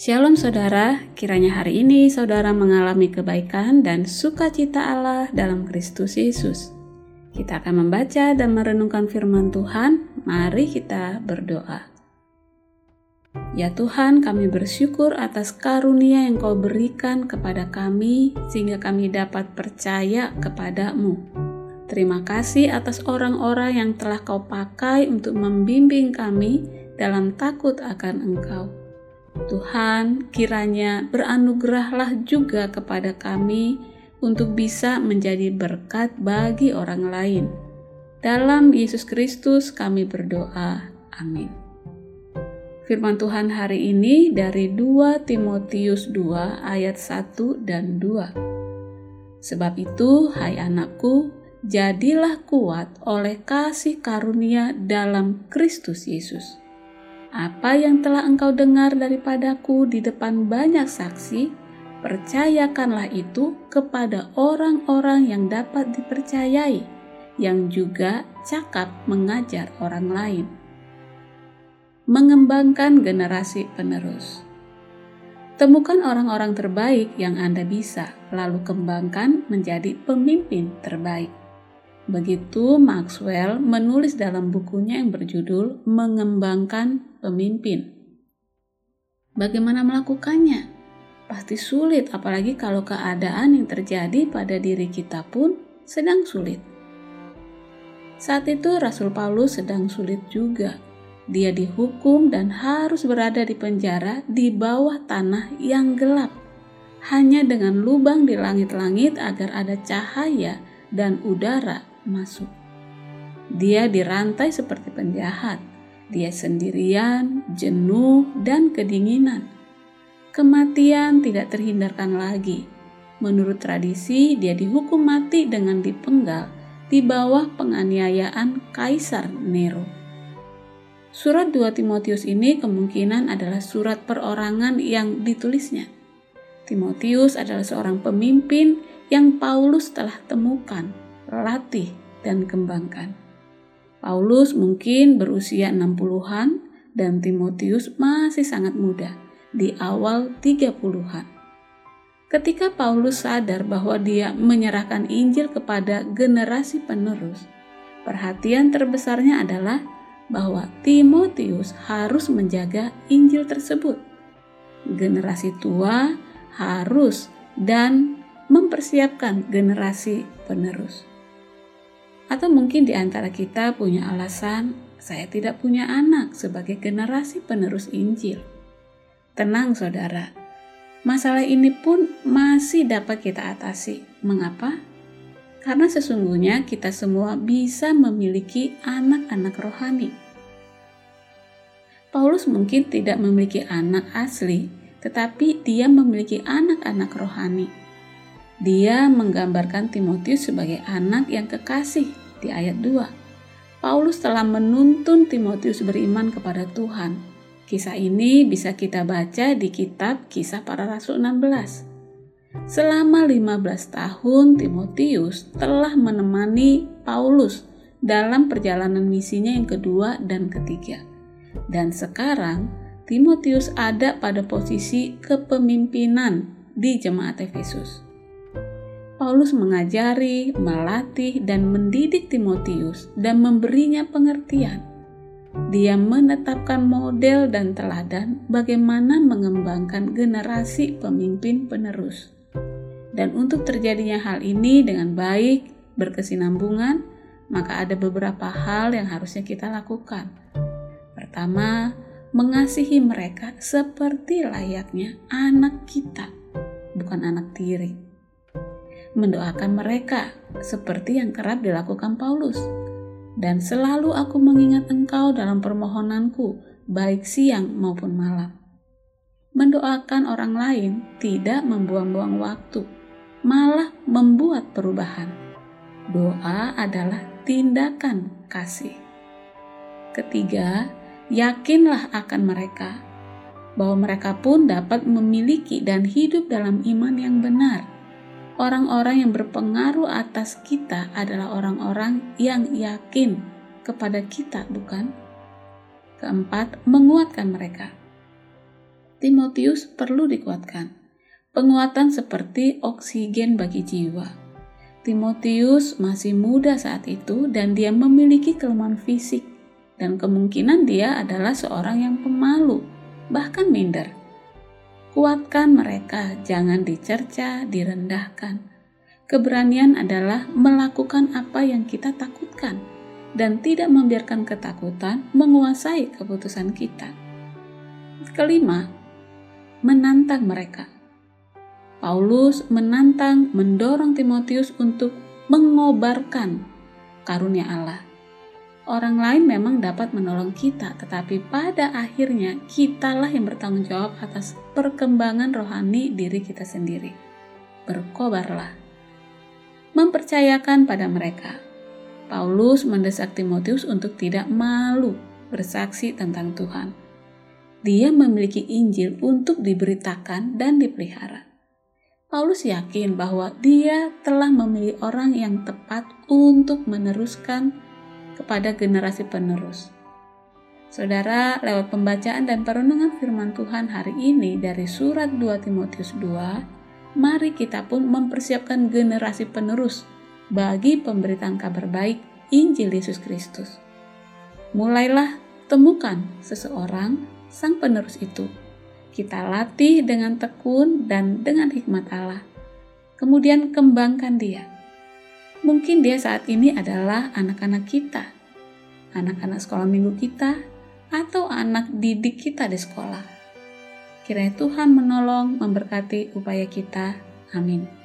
Shalom saudara, kiranya hari ini saudara mengalami kebaikan dan sukacita Allah dalam Kristus Yesus. Kita akan membaca dan merenungkan firman Tuhan. Mari kita berdoa. Ya Tuhan, kami bersyukur atas karunia yang Kau berikan kepada kami, sehingga kami dapat percaya kepadamu. Terima kasih atas orang-orang yang telah Kau pakai untuk membimbing kami dalam takut akan Engkau. Tuhan, kiranya beranugerahlah juga kepada kami untuk bisa menjadi berkat bagi orang lain. Dalam Yesus Kristus kami berdoa. Amin. Firman Tuhan hari ini dari 2 Timotius 2 ayat 1 dan 2. Sebab itu, hai anakku, jadilah kuat oleh kasih karunia dalam Kristus Yesus apa yang telah engkau dengar daripadaku di depan banyak saksi, percayakanlah itu kepada orang-orang yang dapat dipercayai, yang juga cakap mengajar orang lain. Mengembangkan generasi penerus. Temukan orang-orang terbaik yang Anda bisa, lalu kembangkan menjadi pemimpin terbaik. Begitu Maxwell menulis dalam bukunya yang berjudul Mengembangkan Pemimpin. Bagaimana melakukannya? Pasti sulit, apalagi kalau keadaan yang terjadi pada diri kita pun sedang sulit. Saat itu Rasul Paulus sedang sulit juga. Dia dihukum dan harus berada di penjara di bawah tanah yang gelap. Hanya dengan lubang di langit-langit agar ada cahaya dan udara masuk. Dia dirantai seperti penjahat. Dia sendirian, jenuh, dan kedinginan. Kematian tidak terhindarkan lagi. Menurut tradisi, dia dihukum mati dengan dipenggal di bawah penganiayaan Kaisar Nero. Surat 2 Timotius ini kemungkinan adalah surat perorangan yang ditulisnya. Timotius adalah seorang pemimpin yang Paulus telah temukan latih, dan kembangkan. Paulus mungkin berusia 60-an dan Timotius masih sangat muda, di awal 30-an. Ketika Paulus sadar bahwa dia menyerahkan Injil kepada generasi penerus, perhatian terbesarnya adalah bahwa Timotius harus menjaga Injil tersebut. Generasi tua harus dan mempersiapkan generasi penerus. Atau mungkin di antara kita punya alasan, saya tidak punya anak sebagai generasi penerus Injil. Tenang saudara, masalah ini pun masih dapat kita atasi. Mengapa? Karena sesungguhnya kita semua bisa memiliki anak-anak rohani. Paulus mungkin tidak memiliki anak asli, tetapi dia memiliki anak-anak rohani. Dia menggambarkan Timotius sebagai anak yang kekasih di ayat 2. Paulus telah menuntun Timotius beriman kepada Tuhan. Kisah ini bisa kita baca di kitab Kisah Para Rasul 16. Selama 15 tahun Timotius telah menemani Paulus dalam perjalanan misinya yang kedua dan ketiga. Dan sekarang Timotius ada pada posisi kepemimpinan di jemaat Efesus. Paulus mengajari, melatih, dan mendidik Timotius dan memberinya pengertian. Dia menetapkan model dan teladan bagaimana mengembangkan generasi pemimpin penerus. Dan untuk terjadinya hal ini dengan baik, berkesinambungan, maka ada beberapa hal yang harusnya kita lakukan. Pertama, mengasihi mereka seperti layaknya anak kita, bukan anak tiri mendoakan mereka seperti yang kerap dilakukan Paulus. Dan selalu aku mengingat engkau dalam permohonanku, baik siang maupun malam. Mendoakan orang lain tidak membuang-buang waktu, malah membuat perubahan. Doa adalah tindakan kasih. Ketiga, yakinlah akan mereka bahwa mereka pun dapat memiliki dan hidup dalam iman yang benar orang-orang yang berpengaruh atas kita adalah orang-orang yang yakin kepada kita, bukan? Keempat, menguatkan mereka. Timotius perlu dikuatkan. Penguatan seperti oksigen bagi jiwa. Timotius masih muda saat itu dan dia memiliki kelemahan fisik dan kemungkinan dia adalah seorang yang pemalu, bahkan minder. Kuatkan mereka, jangan dicerca, direndahkan. Keberanian adalah melakukan apa yang kita takutkan dan tidak membiarkan ketakutan menguasai keputusan kita. Kelima, menantang mereka. Paulus menantang, mendorong Timotius untuk mengobarkan karunia Allah orang lain memang dapat menolong kita, tetapi pada akhirnya kitalah yang bertanggung jawab atas perkembangan rohani diri kita sendiri. Berkobarlah. Mempercayakan pada mereka. Paulus mendesak Timotius untuk tidak malu bersaksi tentang Tuhan. Dia memiliki Injil untuk diberitakan dan dipelihara. Paulus yakin bahwa dia telah memilih orang yang tepat untuk meneruskan kepada generasi penerus. Saudara, lewat pembacaan dan perenungan firman Tuhan hari ini dari surat 2 Timotius 2, mari kita pun mempersiapkan generasi penerus bagi pemberitaan kabar baik Injil Yesus Kristus. Mulailah temukan seseorang sang penerus itu. Kita latih dengan tekun dan dengan hikmat Allah. Kemudian kembangkan dia Mungkin dia saat ini adalah anak-anak kita, anak-anak sekolah minggu kita, atau anak didik kita di sekolah. Kiranya Tuhan menolong, memberkati upaya kita. Amin.